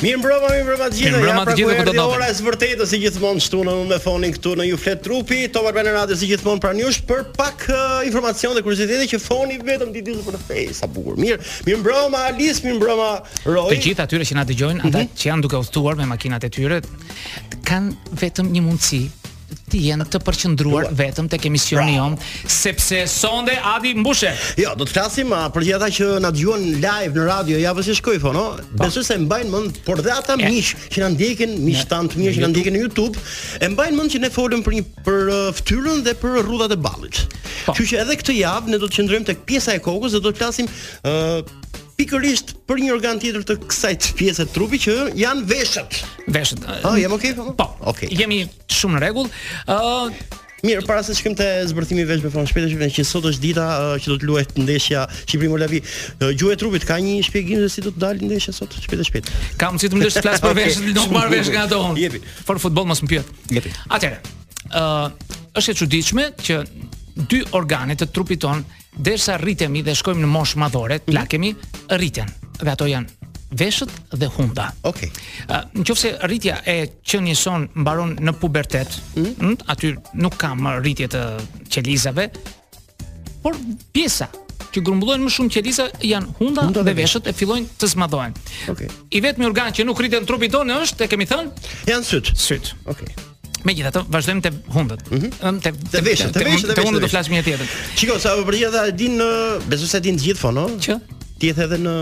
Mirë mbrëma, mirë mbrëma të gjithë. Ja pra ku erdhi ora e së vërtetës si gjithmonë këtu në me Fonin këtu në ju flet trupi, Top Albania Radio si gjithmonë pranë jush për pak uh, informacion dhe kuriozitete që Foni vetëm ti di t'i përshkruaj sa bukur. Mirë, mirë mbrëma Alis, mirë mbrëma Roy. Të gjithë atyre që na dëgjojnë, ata mm -hmm. që janë duke udhëtuar me makinat e tyre kanë vetëm një mundësi të jenë të përqendruar vetëm tek emisioni jonë, sepse sonde Adi mbushe. Jo, do të flasim a, për gjithë ata që na dëgjuan live në radio javën që shkoi Fono. Po. Besoj se e mbajnë mend, por dhe ata miq që na ndjekin, miq tanë të mirë që na ndjekin në YouTube, e mbajnë mend që ne folëm për një për uh, fytyrën dhe për rrudhat e ballit. Po. Kështu që edhe këtë javë ne do të qëndrojmë tek pjesa e kokës dhe do të flasim ë uh, pikërisht për një organ tjetër të kësaj pjese të trupit që janë veshët. Veshët. Ah, jam okay. Po. Okej. Okay. Jemi shumë në rregull. Ë, uh, Mirë, para se të shkojmë te zbërthimi i veshëve Fono shpejt e shpejt që sot është dita uh, që do të luhet ndeshja Shqipëri Moldavi. Uh, Gjuha e trupit ka një shpjegim se si do të dalë ndeshja sot shpejt e shpejt. Ka mundësi të më lësh të flas për veshët, okay. nuk marr vesh nga ato. Jepi. Për futboll mos më pyet. Jepi. Atëherë. Ë, uh, është e çuditshme që dy organe të trupit tonë Ndërsa rritemi dhe shkojmë në moshë madhore, mhm. plakemi, rriten. Dhe ato janë veshët dhe hunda. Okej. Okay. Në qoftë se rritja e qenies sonë mbaron në pubertet, mm -hmm. aty nuk ka më rritje të qelizave, por pjesa që grumbullohen më shumë qeliza janë hunda, hunda dhe veshët e fillojnë të zmadhohen. Okej. Okay. I vetmi organ që nuk rritet në trupin tonë është, e kemi thënë, janë sytë. Sytë. Okej. Okay. Megjithatë, vazhdojmë te hundët. Ëm mhm. te te veshët, te veshët, te hundët do flasim një tjetër. Shiko, sa për gjithë e dinë, besoj se e dinë të gjithë Fono. Që? Ti e the edhe në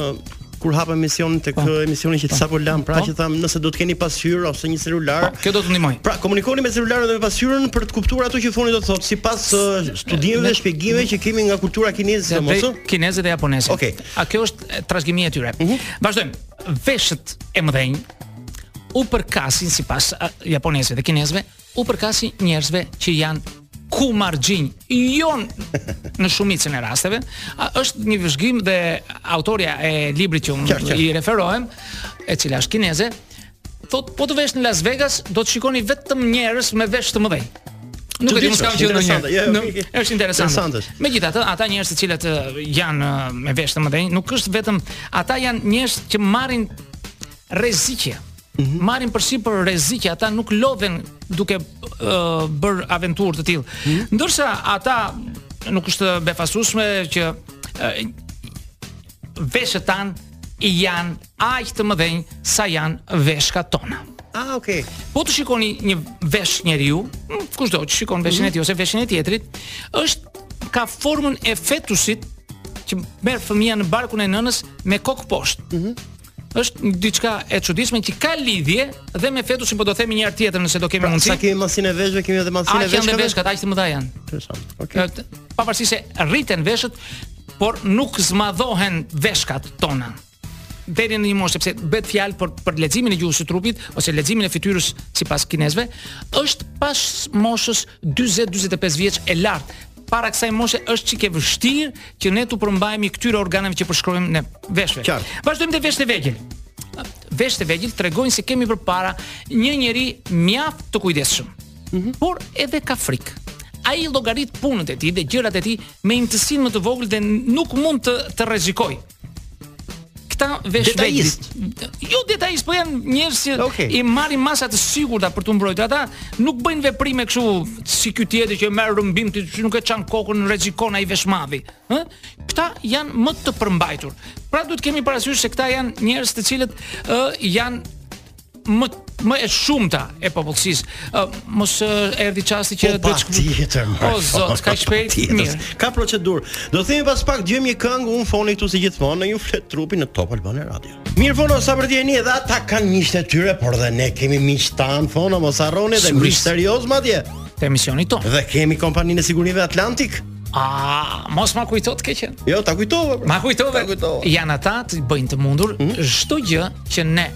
kur hapëm emisionin tek po. emisioni që po. sapo lamë, pra po. që thamë nëse do të keni pasqyrë ose një celular. Po, kjo do të ndihmojë. Pra, komunikoni me celularët dhe me pasqyrën për të kuptuar ato që Foni do të thotë, sipas uh, studimeve dhe shpjegimeve që kemi nga kultura kineze sidomos. Kineze dhe japoneze. Okej. Ah kjo është trashëgimia e tyre? Mhm. Vazdojmë. Veshët e mëdhenj u përkasin sipas japonezëve dhe kinezëve, u përkasin njerëzve që janë kumarxhinj. Jo në shumicën e rasteve a, është një vëzhgim dhe autorja e librit që unë i referohem e cila është kineze thotë po të vesh në Las Vegas do të shikoni vetëm njerëz me veshë të mëdhenj Nuk e di po s'kam qenë ndonjë. Jo, jo, është interesante. Megjithatë, ata njerëz të cilët janë me veshë të mëdhenj, nuk është vetëm ata janë njerëz që marrin rreziqe. Mm -hmm. Marrin përsipër rreziqe, ata nuk lodhen duke uh, bërë aventurë të tillë. Mm -hmm. Ndërsa ata nuk është e befasueshme që uh, veshët tanë janë aq të mëdhenj sa janë veshkat tona. Ah, okay. Po të shikoni një vesh njeriu, mm, kushdo që shikon mhm. veshin mm -hmm. e tij ose veshin e tjetrit, është ka formën e fetusit që merr fëmija në barkun e nënës me kokë poshtë. Mm -hmm. është diçka e çuditshme që ka lidhje dhe me fetushin po do themi një herë tjetër nëse do kemi pra, mundësi. Sa kemi masën e veshëve, kemi edhe masën e veshkave. Aq janë veshkat, aq të mëdha janë. Për shkak. Okej. Okay. Pavarësisht se rriten veshët, por nuk zmadhohen veshkat tona deri në një moshë sepse bëhet fjalë për për leximin e gjuhës së trupit ose leximin e fytyrës sipas kinezëve është pas moshës 40-45 vjeç e lart para kësaj moshe është çikë e vështirë që ne t'u përmbahemi këtyre organeve që përshkruajmë në veshë. Qartë. Vazhdojmë te veshët e vegjël. Veshët e vegjël tregojnë se kemi përpara një njeri mjaft të kujdesshëm. Mm -hmm. Por edhe ka frikë. Ai llogarit punët e tij dhe gjërat e tij me imtësinë më të vogël dhe nuk mund të rrezikojë. Këta vesh detajist. Jo detajist, po janë njerëz që okay. i marrin masa të sigurta për t'u mbrojtur. Ata nuk bëjnë veprime kështu si ky tjetri që merr rrëmbimthi që nuk e çan kokën në rrezikon ai veshmadhi, ë? Këta janë më të përmbajtur. Pra duhet kemi parasysh se këta janë njerëz të cilët ë janë më e shumta e popullsisë. Uh, mos uh, erdhi çasti që po, do të O zot, kaq shpejt. Mirë. Ka procedurë. Do të themi pas pak dëgjojmë një këngë Unë Foni këtu si gjithmonë në Flet trupi në Top Albania Radio. Mirë fono sa për dijeni edhe ata kanë miqtë e tyre, por dhe ne kemi miqtë tanë Fono mos harro dhe miq seriozë madje. Te emisioni tonë. Dhe kemi kompaninë e sigurimeve Atlantik. A, mos ma kujto të keqen. Jo, ta kujtova. Pra. Ma kujtove. Janë ata që bëjnë të mundur mhm. çdo mm -hmm. gjë që ne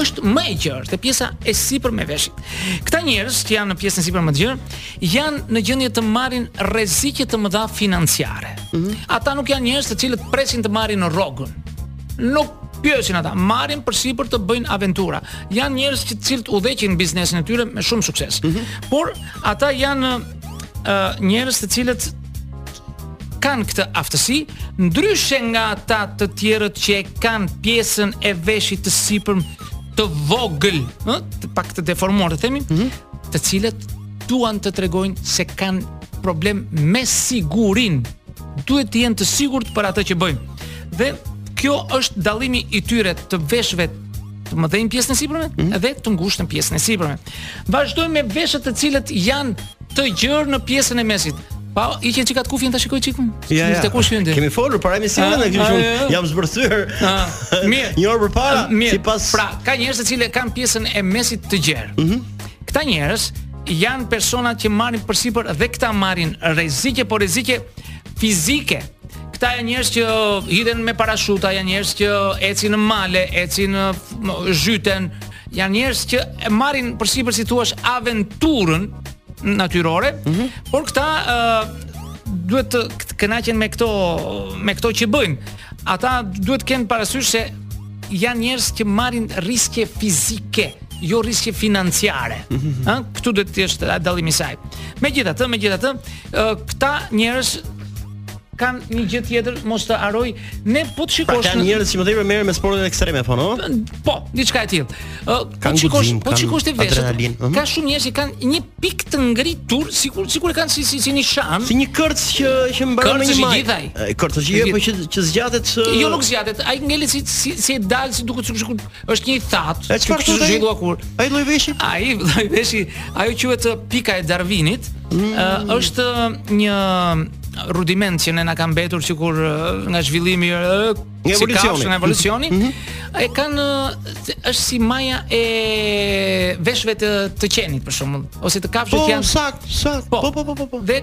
është më e gjerë te pjesa e sipërme e veshit. Këta njerëz që e kanë pjesën e sipërme të gjerë janë në gjendje të marrin rreziqe të mëdha financiare. Mm -hmm. Ata nuk janë njerëz të cilët presin të marrin rrogën. Nuk pyesin ata, marrin përsipër të bëjnë aventura. Janë njerëz që të cilët udhëheqin biznesin e tyre me shumë sukses. Mm -hmm. Por ata janë uh, njerëz të cilët kanë këtë aftësi, ndryshe nga ata të tjerët që e kanë pjesën e veshit të sipërm të vogël, ë, të pak të deformuar, të themi, mm -hmm. të cilët duan të tregojnë se kanë problem me sigurinë. Duhet të jenë të sigurt për atë që bëjnë. Dhe kjo është dallimi i tyre të veshëve të mëdhenj në pjesën e sipërme mm -hmm. dhe të ngushtë në pjesën e sipërme. Vazhdojmë me veshët të cilët janë Të gjerë në pjesën e mesit. Pa, hiqe një çikë atë kufjen ta shikoj çikë unë. Ja, ja. Kush hyn Kemi folur para emisionit ne, kështu. Jam zbërthyer. Mirë. Një orë përpara, sipas Pra, ka njerëz të cilët kanë pjesën e mesit të gjerë. Mhm. Mm Këta njerëz janë persona që marrin përsipër dhe këta marrin rreziqe, por rreziqe fizike. Këta janë njerëz që hidhen me parashuta, janë njerëz që ecin në male, ecin zhyten, Janë njerëz që marrin përsipër si thua aventurën natyrore, mm -hmm. por këta duhet të kënaqen me këto me këto që bëjnë. Ata duhet të kenë parasysh se janë njerëz që marrin riske fizike, jo riske financiare. Ëh, mm -hmm. këtu duhet të jetë dallimi i saj. Megjithatë, megjithatë, këta njerëz kanë një gjë tjetër mos të harroj ne po të shikosh pra, janë njerëz që më tepër merren me sportet ekstreme po no po diçka e tillë uh, po të shikosh po të shikosh ti vesh mhm. ka shumë njerëz që kanë një pikë të ngritur sikur sikur e kanë si si si një shan si një kërc që që mbaron me një majë kërc që jo po që që zgjatet jo nuk zgjatet ai ngelet si si si e dalë si duket sikur Është një i thatë. E çfarë thotë ai? Kur... Ai lloj veshi? Ai lloj veshi, ajo quhet pika e Darwinit. Mm. Uh, është një rudiment që ne na ka mbetur sikur nga zhvillimi uh, nga evolucioni, si evolucioni mm -hmm. e kanë është si maja e veshëve të të qenit për shembull, ose të kafshëve po, janë. Po, sakt, sakt. Po, po, po, po. po. Dhe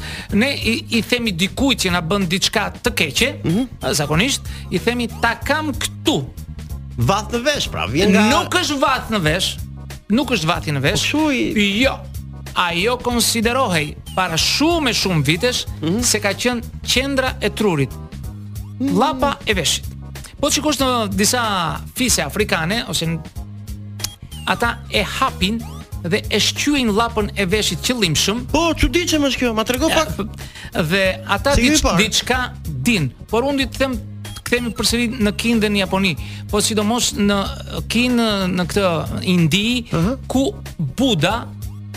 Ne i, i themi dikujt që na bën diçka të keqe, ëh, mm -hmm. zakonisht i themi ta kam këtu. Vath në vesh, pra vjen nga Nuk është vath në vesh. Nuk është vath në vesh. Po i... Jo. Ajo konsiderohej para shumë e shumë vitesh mm -hmm. se ka qenë qendra e trurit. Llapa e veshit. Po të shikosh në disa fise afrikane ose në Ata e hapin dhe e shqyejnë llapën e veshit qëllimshëm. Po, e çuditshme është kjo, ma trego pak. Dhe ata si diç, diçka din, por unë të them kthehemi përsëri në Kinë dhe në Japoni, po sidomos në Kinë, në këtë Indi, uh -huh. ku Buda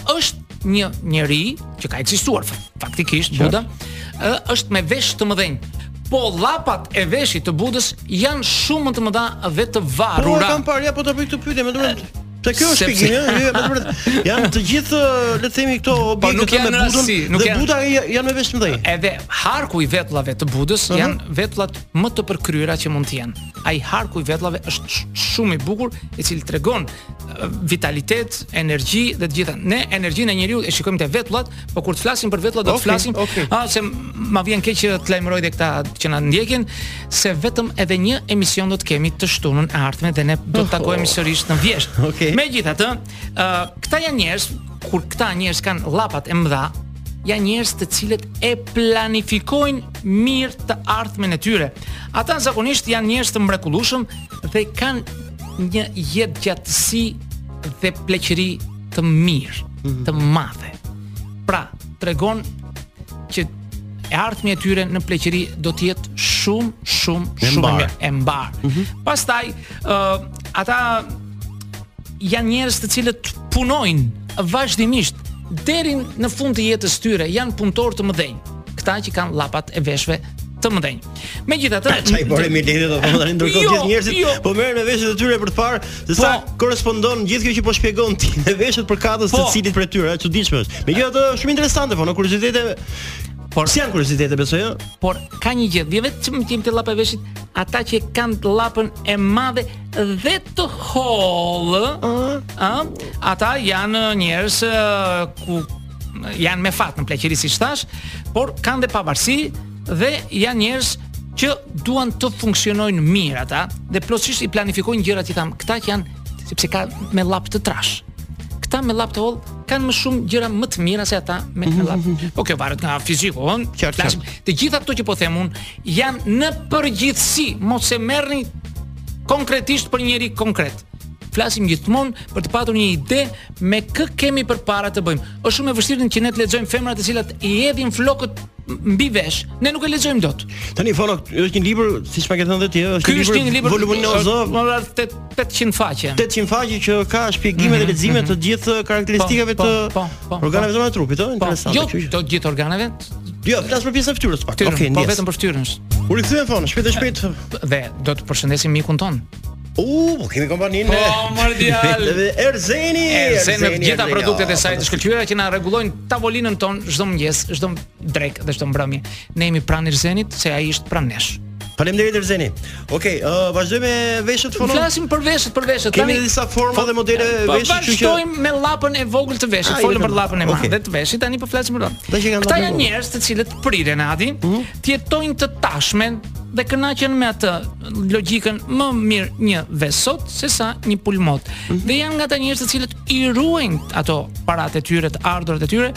është një njeri që ka ekzistuar faktikisht Buda, ë është me veshë të mëdhenj. Po llapat e veshit të Budës janë shumë më të mëdha dhe të Po e varura. kam parë, ja po ta bëj këtë pyetje, më duhet Te kjo është Sepse- shpjegimi, ëh, jo, më duhet. Janë të gjithë, ë, le të themi këto Po, objekte nuk këto janë me budën rastësi, nuk dhe janë- buda ja- janë me veshë të mëdhenj. Edhe harku i vetullave të Budës Mhm. janë vetullat më të përkryera që mund të jenë. Ai harku i vetullave është sh- shumë i bukur, i cili tregon vitalitet, energji dhe të gjitha. Ne energjinë e njeriut e shikojmë te vetullat, por kur të flasim për vetullat do të flasim, okay. ah, se më vjen keq që të lajmëroj dhe këta që na ndjekin se vetëm edhe një emision do të kemi të shtunën e ardhme dhe ne do të takohemi oh. sërish në vjeshtë. Okay. Megjithatë, ë uh, këta janë njerëz kur këta njerëz kanë llapat e mëdha, janë njerëz të cilët e planifikojnë mirë të ardhmen e tyre. Ata zakonisht janë njerëz të mrekullueshëm dhe kanë një jetë gjatësi dhe pleqëri të mirë, mhm. të madhe. Pra, tregon që e ardhmja e tyre në pleqëri do të jetë shumë shumë shumë e mirë e mbarë. Mm -hmm. Pastaj ë uh, ata janë njerëz të cilët punojnë vazhdimisht deri në fund të jetës tyre, janë punëtorë të mëdhenj, këta që kanë llapat e veshëve të mëdhenj. Megjithatë, çaj bëre Mileti do të thonë tani ndërkohë jo, gjithë njerëzit jo. po merren me veshët e tyre për të parë se sa po. korrespondon gjithë kjo që po shpjegon ti me veshët përkatës të po. secilit prej tyre, e çuditshme është. Megjithatë, shumë interesante, po janë kuriozitete Por si janë kuriozitete besoj jo? Por ka një gjë, dhe vetëm tim të llapë veshit, ata që kanë të llapën e madhe dhe të hollë, ëh, ah. ata janë njerëz ku janë me fat në pleqëri si thashë, por kanë dhe pavarësi, dhe janë njerëz që duan të funksionojnë mirë ata dhe plotësisht i planifikojnë gjërat që kanë. Këta që janë sepse ka me llapë të trashë. Këta me llapë të hollë kanë më shumë gjëra më të mira se ata me me llapë. Po kjo varet nga fiziku, ëh. Qartë, Flasim, Të gjitha këto që po them unë janë në përgjithësi, mos e merrni konkretisht për njeri konkret. Flasim gjithmonë për të patur një ide me kë kemi përpara të bëjmë. Është shumë e vështirë që ne të lexojmë femra të cilat i hedhin flokët mbi vesh, ne nuk e lexojmë dot. Tani fono është një libër, siç e ke thënë ti, është një libër, një libër voluminoz, me rreth 800 faqe. 800 faqe që ka shpjegime dhe mhm, leximet mhm. të gjithë po, karakteristikave po, të po, organeve tona të trupit, ëh, interesante. Jo, të gjithë organeve. Jo, flas për pjesën e fytyrës pra. Okej, po vetëm për fytyrën. U rikthyem fono, shpejt e shpejt. Dhe do të përshëndesim mikun tonë. U, po kemi kompaninë. Po, more djalë. Dhe Erzeni, Erzeni me gjitha produktet e saj të shkëlqyera që na rregullojnë tavolinën tonë çdo mëngjes, çdo drekë dhe çdo mbrëmje. Ne jemi pranë Erzenit se ai është pranë nesh. Faleminderit Erzeni. Okej, okay, uh, vazhdojmë me veshët fono. Flasim për veshët, për veshët. Kemi disa forma po, dhe modele po, veshësh që vazhdojmë me llapën e vogël të veshit. Folëm për llapën e madhe okay. të veshit, tani po flasim për llapën. Këta janë njerëz të cilët priren Adi, mm -hmm. të jetojnë të tashmen dhe kënaqen me atë logjikën më mirë një ve sot se sa një pulë mot. Mm -hmm. Dhe janë nga ata njerëz të cilët i ruajnë ato paratë e tyre, të ardhurat e tyre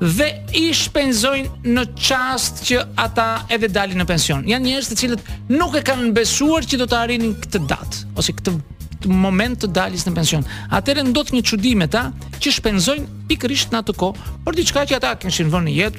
dhe i shpenzojnë në çast që ata edhe dalin në pension. Janë njerëz të cilët nuk e kanë besuar që do të arrinin këtë datë ose këtë moment të daljes në pension. Atëherë ndodh një çudi me ta që shpenzojnë pikërisht në atë kohë për diçka që ata kishin vënë në jetë,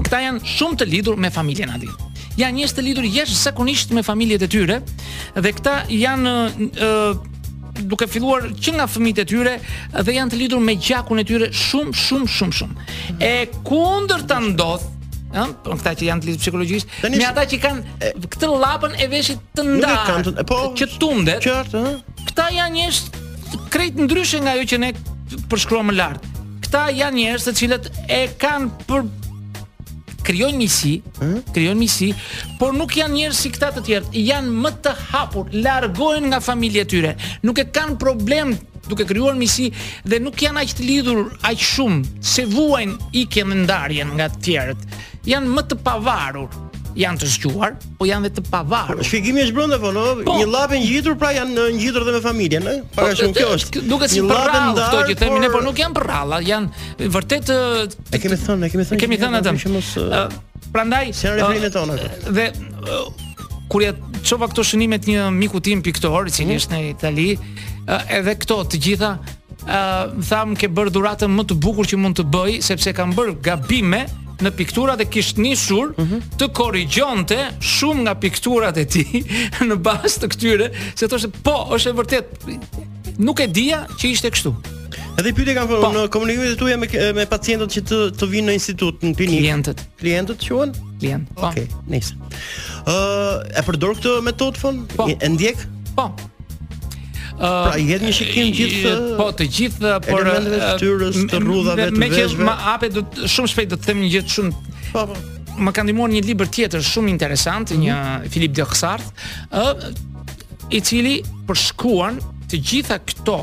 këta janë shumë të lidhur me familjen Adi. Janë njerëz të lidhur jashtëzakonisht me familjet e tyre dhe këta janë ë duke filluar që nga fëmijët e tyre dhe janë të lidhur me gjakun e tyre shumë shumë shumë shumë. E kundërta ndodh Ëh, po këta që janë të lidhur psikologjisht, me ata që kanë këtë llapën e veshit të ndarë, po, që tundet. Qartë, ëh. Këta janë njerëz krejt ndryshe nga ajo që ne përshkruam më lart. Këta janë njerëz të cilët e kanë për krijojnë miqësi, hmm? krijojnë miqësi, por nuk janë njerëz si këta të tjerët, janë më të hapur, largohen nga familja e tyre, nuk e kanë problem duke krijuar miqësi dhe nuk janë aq të lidhur aq shumë s'e vuajnë ikjen dhe ndarjen nga të tjerët. Janë më të pavarur, janë të zgjuar, po janë dhe të pavarur. Shpjegimi është brenda vonë, po, po, një llapë ngjitur pra janë ngjitur edhe me familjen, ë? Po, Para shumë kjo është. Duket si përrallë, këto që themi ne, por nuk janë përralla, janë vërtet E kemi thënë, e kemi thënë. Kemi thënë atë. Prandaj, si janë referimet tona. Dhe kur ja çova këto shënime të një miku tim piktor i cili mhm. është në Itali, edhe këto të gjitha ë tha më ke bërë dhuratën më të bukur që mund të bëje sepse kam bërë gabime në pikturat dhe kishte nisur mm -hmm. të korrigjonte shumë nga pikturat e tij në bazë të këtyre, se thoshte po, është e vërtetë. Nuk e dija që ishte kështu. E dhe pyetje kam po. në komunikimet e tua me me pacientët që të të vinë në institut në klinikë. Klientët. Klientët quhen? Klient. Po. Okej, okay, nice. Ë, uh, e përdor këtë metodë fon? Po. E ndjek? Po. Pra i hedh një shikim gjithë po të gjithë po elementëve të fytyrës, të rrudhave të veshëve. Meqë e hape do shumë shpejt do të them një gjë shumë po, po. më ka ndihmuar një libër tjetër shumë interesant, mhm. një Filip de Xart, ë i cili përshkruan të gjitha këto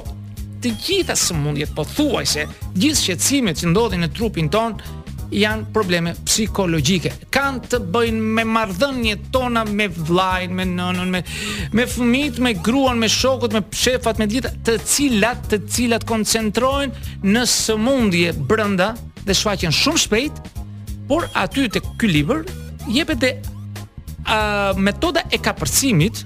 Të gjitha sëmundjet pothuajse, gjithë shqetësimet që ndodhin në trupin tonë janë probleme psikologjike. Kanë të bëjnë me marrëdhëniet tona me vëllain, me nënën, me me fëmijët, me gruan, me shokët, me shefat, me të gjitha të cilat, të cilat koncentrohen në sëmundje brenda dhe shfaqen shumë shpejt, por aty te ky libër jepet dhe uh, metoda e kapërcimit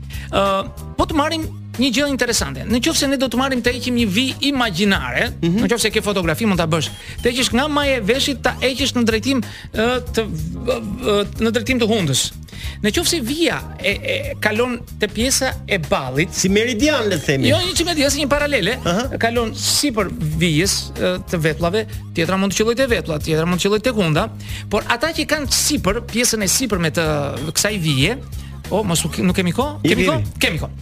Ë, uh, po të marrim një gjë interesante. Në qoftë se ne do të marrim të heqim një vijë imagjinare, mm -hmm. në qoftë se ke fotografi mund ta bësh. Të heqësh nga maja e veshit ta heqësh në drejtim të në drejtim të hundës. Në qoftë se vija e, e kalon te pjesa e ballit, si meridian le të themi. Jo, një si me thënë është një paralele, uh -huh. kalon sipër vijës të vetullave, tjetra mund të qëllojë te vetulla, tjetra mund të qëllojë te hunda, por ata që kanë sipër pjesën e sipërme të kësaj vije, O, mos nuk kemi kohë? Kemi kohë? Kemi kohë.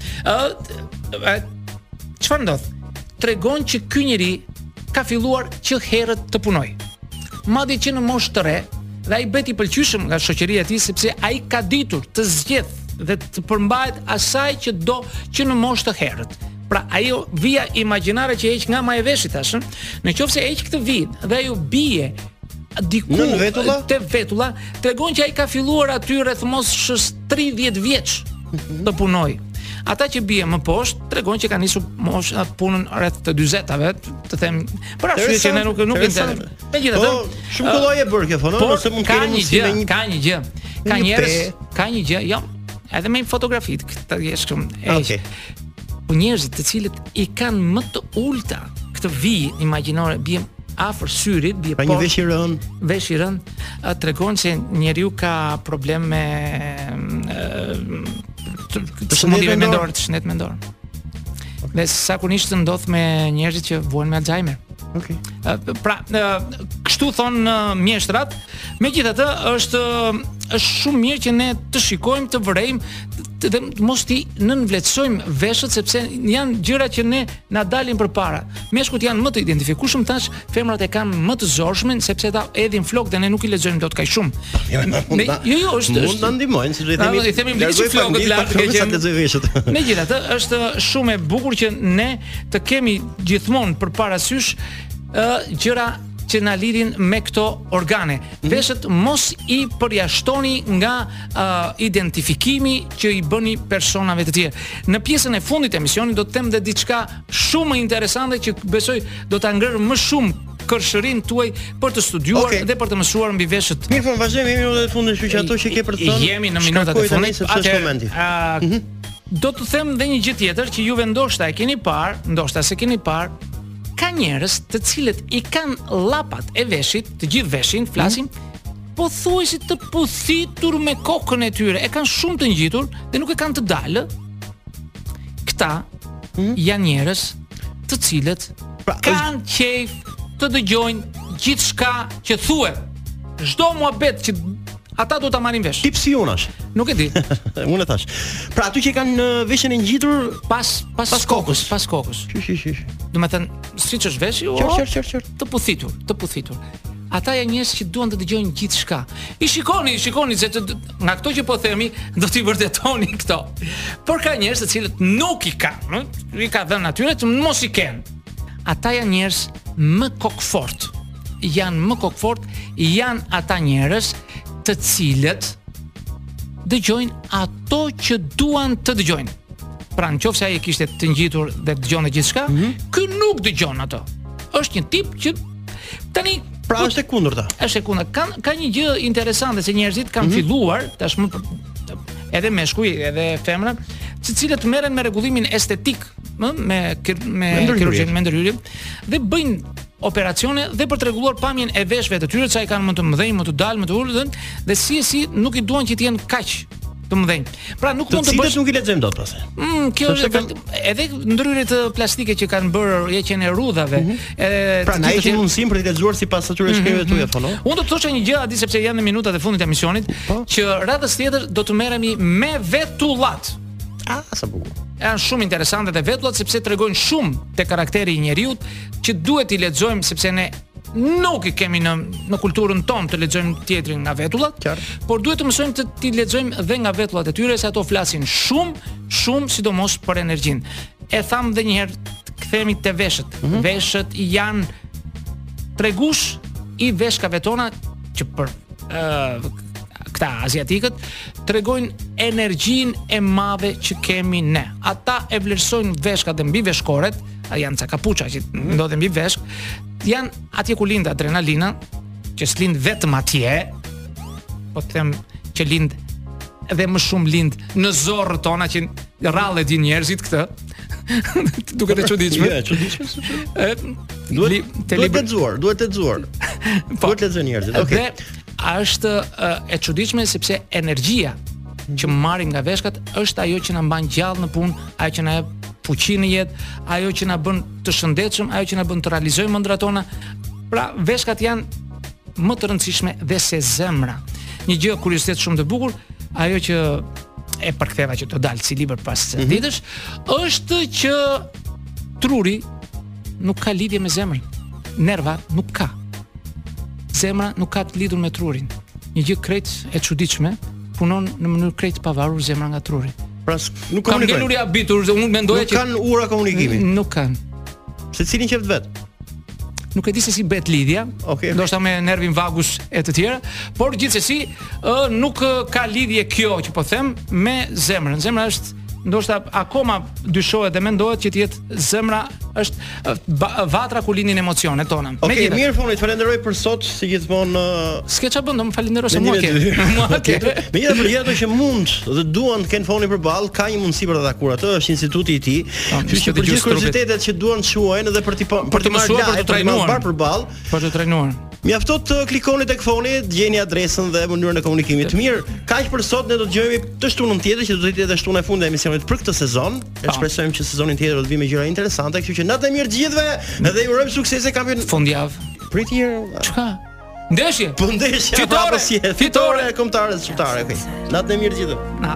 Ë çfarë ndodh? Tregon që ky njeri ka filluar që herët të punojë. Madje që në moshë të re, dhe ai bëhet i pëlqyeshëm nga shoqëria e tij sepse ai ka ditur të zgjedhë dhe të përmbahet asaj që do që në moshë të hershme. Pra ajo vija imagjinare që heq nga maja e veshit tashmë, në qoftë se heq këtë vijë dhe ajo bie diku në vetulla, te vetulla, tregon që ai ka filluar aty rreth moshës 30 vjeç të punojë. Ata që bie më poshtë tregojnë që kanë nisur punën rreth të 40-tave, të them, për arsye që ne nuk nuk e dimë. Megjithatë, po, shumë kollaj e bër kjo fono, nëse mund të kemi një një ka një gjë. Ka njerëz, ka një gjë, jo. Edhe me fotografitë, këtë jesh këtu. Okej. po njerëzit të cilët i kanë më të ulta këtë vijë imagjinare bie afër syrit, bie poshtë. Ka një vesh i rënë. Vesh i rënë tregon se njeriu ka probleme të shëndetit mendor, të shëndetit mendor. Okay. Dhe zakonisht ndodh me njerëzit që vuajnë me Alzheimer. Okej. Okay. Pra, kështu thonë mjeshtrat. Megjithatë, është është shumë mirë që ne të shikojmë, të vërejmë, të, të, mos t'i nënvlerësojmë veshët sepse janë gjëra që ne na dalin përpara. Meshkujt janë më të identifikueshëm tash, femrat e kanë më të zorshme sepse ato i hedhin flokët dhe ne nuk i lexojmë dot kaq shumë. Jo, jo, jo, është mund ta ndihmojnë, siç i themi. Ne i themi mblidhi flokët lart, që t'i lexojmë veshët. Megjithatë, është shumë e bukur që ne të kemi gjithmonë parasysh ë gjëra që na lidhin me këto organe. Mhm. Veshët mos i përjashtoni nga uh, identifikimi që i bëni personave të tjerë. Në pjesën e fundit të emisionit do të them dhe diçka shumë interesante që besoj do ta ngrejë më shumë kërshërinë tuaj për të studiuar okay. dhe për të mësuar mbi veshët. Mirë, po vazhdojmë në minutat e fundit, kështu që ato që ke për të thënë. Jemi në minutat e fundit. Është momenti. Uh, mm -hmm. Do t'ju them dhe një gjë tjetër që juve ndoshta e keni parë, ndoshta s'e keni parë, ka njerëz të cilët i kanë llapat e veshit, të gjithë veshin, flasim, mm pothuaj si të puthitur me kokën e tyre, e kanë shumë të ngjitur dhe nuk e kanë të dalë. Këta mm janë njerëz të cilët pra, kanë është... qejf të dëgjojnë gjithçka që thuhet. Çdo muhabet që Ata do ta marrin vesh. Tip si unë. Nuk e di. Unë e thashë. Pra ata që i kanë veshët e ngjitur pas pas, pas kokës, pas kokës. Qysh, qysh, qysh. Domethënë, siç është veshi, o. Qysh, qysh, qysh. Të puthitur, të puthitur. Ata janë njerëz që duan të dëgjojnë gjithçka. I shikoni, i shikoni se të, nga këto që po themi, do t'i vërtetoni këto. Por ka njerëz të cilët nuk i kanë, i ka dhënë natyra të mos i kenë. Ata janë njerëz më kokëfortë. janë më kokfort janë ata njerëz të cilët dëgjojnë ato që duan të dëgjojnë. Pra në qoftë se ai i kishte të ngjitur dhe dëgjonte gjithçka, mm -hmm. ky nuk dëgjon ato. është një tip që tani Pra është e kundërta është e kundërta, ka një gjë interesante se njerëzit kanë mm -hmm. filluar tashmë edhe meshkuj edhe femra të cilët merren me rregullimin estetik, më me me kirurgjinë me ndërhyrje dhe bëjnë operacione dhe për të rregulluar pamjen e veshëve të tyre, ca i kanë më të mëdhenj, më të dalë, më të ulët dhe si e si nuk i duan që të jenë kaq të mëdhenj. Pra nuk mund të bësh. Të nuk i lexojmë dot pastaj. Mm, kjo është kan... edhe ndërhyrjet plastike që kanë bërë heqjen e rrudhave. Mm -hmm. Edhe pra na heqin mundësinë për të lexuar sipas atyre mm -hmm. shkrimeve tuaja fono. Po, Unë do të thosha një gjë aty sepse jemi në minutat e fundit të emisionit po. që radhës tjetër do të merremi me vetullat. Ah, sa bukur. Janë shumë interesante dhe vetullat sepse tregojnë shumë te karakteri i njeriut që duhet t'i lexojmë sepse ne nuk i kemi në në kulturën tonë të lexojmë tjetrin nga vetullat, Qartë. por duhet të mësojmë të t'i lexojmë dhe nga vetullat e tyre se ato flasin shumë, shumë sidomos për energjinë. E tham edhe një herë, kthehemi te veshët. Mhm. Veshët janë tregues i veshkave tona që për ë këta aziatikët tregojnë energjinë e madhe që kemi ne. Ata i vlerësojnë veshkat dhe mbiveshkoret, janë ca kapuça që mhm. ndodhen mbi veshk, janë atje ku lind adrenalina, që s'lind vetëm atje, po them që lind edhe më shumë lind në zorrët tona që rrallë e dinë njerëzit këtë. Duket e çuditshme. Ja, çuditshme. Duhet lexuar, duhet lexuar. Po. Duhet të lexojnë njerëzit. Okej. Okay. është e çuditshme sepse energjia që marrim nga veshkat është ajo që na mban gjallë në punë, ajo që na jep fuqi në jetë, ajo që na bën të shëndetshëm, ajo që na bën të realizojmë ëndrrat tona. Pra, veshkat janë më të rëndësishme dhe se zemra. Një gjë kuriozitet shumë të bukur, ajo që e përktheva që do dalë si libër pas mm -hmm. ditësh, është që truri nuk ka lidhje me zemrën. Nerva nuk ka. Zemra nuk ka të lidhur me trurin. Një gjë krejt e çuditshme, punon në mënyrë krejt të pavarur zemra nga truri. Pra nuk ka komunikon. Jam i habitur, unë mendoja që kanë ura komunikimi. Nuk kanë. Secili në qejf të vet. Nuk e di se si bëhet lidhja. Okej. Okay. Ndoshta me nervin vagus e të tjera, por gjithsesi ë nuk ka lidhje kjo që po them me zemrën. Zemra është ndoshta akoma dyshohet dhe mendohet që të jetë zemra është vatra ku lindin emocionet tona. Okej, okay, mirë Foni, të falenderoj për sot, si gjithmonë. Uh, S'ke çfarë bën, do më falenderosh se mua ke. Mua ke. Për gjithë ato që mund dhe duan të kenë Fonin përballë, ka një mundësi për ta takuar atë, është instituti i tij. Po, Kështu që për gjithë kuriozitetet që duan të shuajnë dhe për të për të mësuar për të trajnuar përballë, për të trajnuar. Mjafton të klikoni tek Foni, të gjeni adresën dhe mënyrën e komunikimit. Mirë, kaq për sot ne do të jemi të shtunën tjetër që do të jetë shtuna e fundit e emisionit për këtë sezon. Ne po. shpresojmë që sezonin tjetër do të vijmë me gjëra interesante, kështu që natën e mirë të gjithëve dhe ju urojmë suksese kampion fundjavë. Prit i Çka? Ndeshje. Po ndeshje. Fitore, fitore e kombëtares shqiptare. Natën e mirë të gjithëve. Na.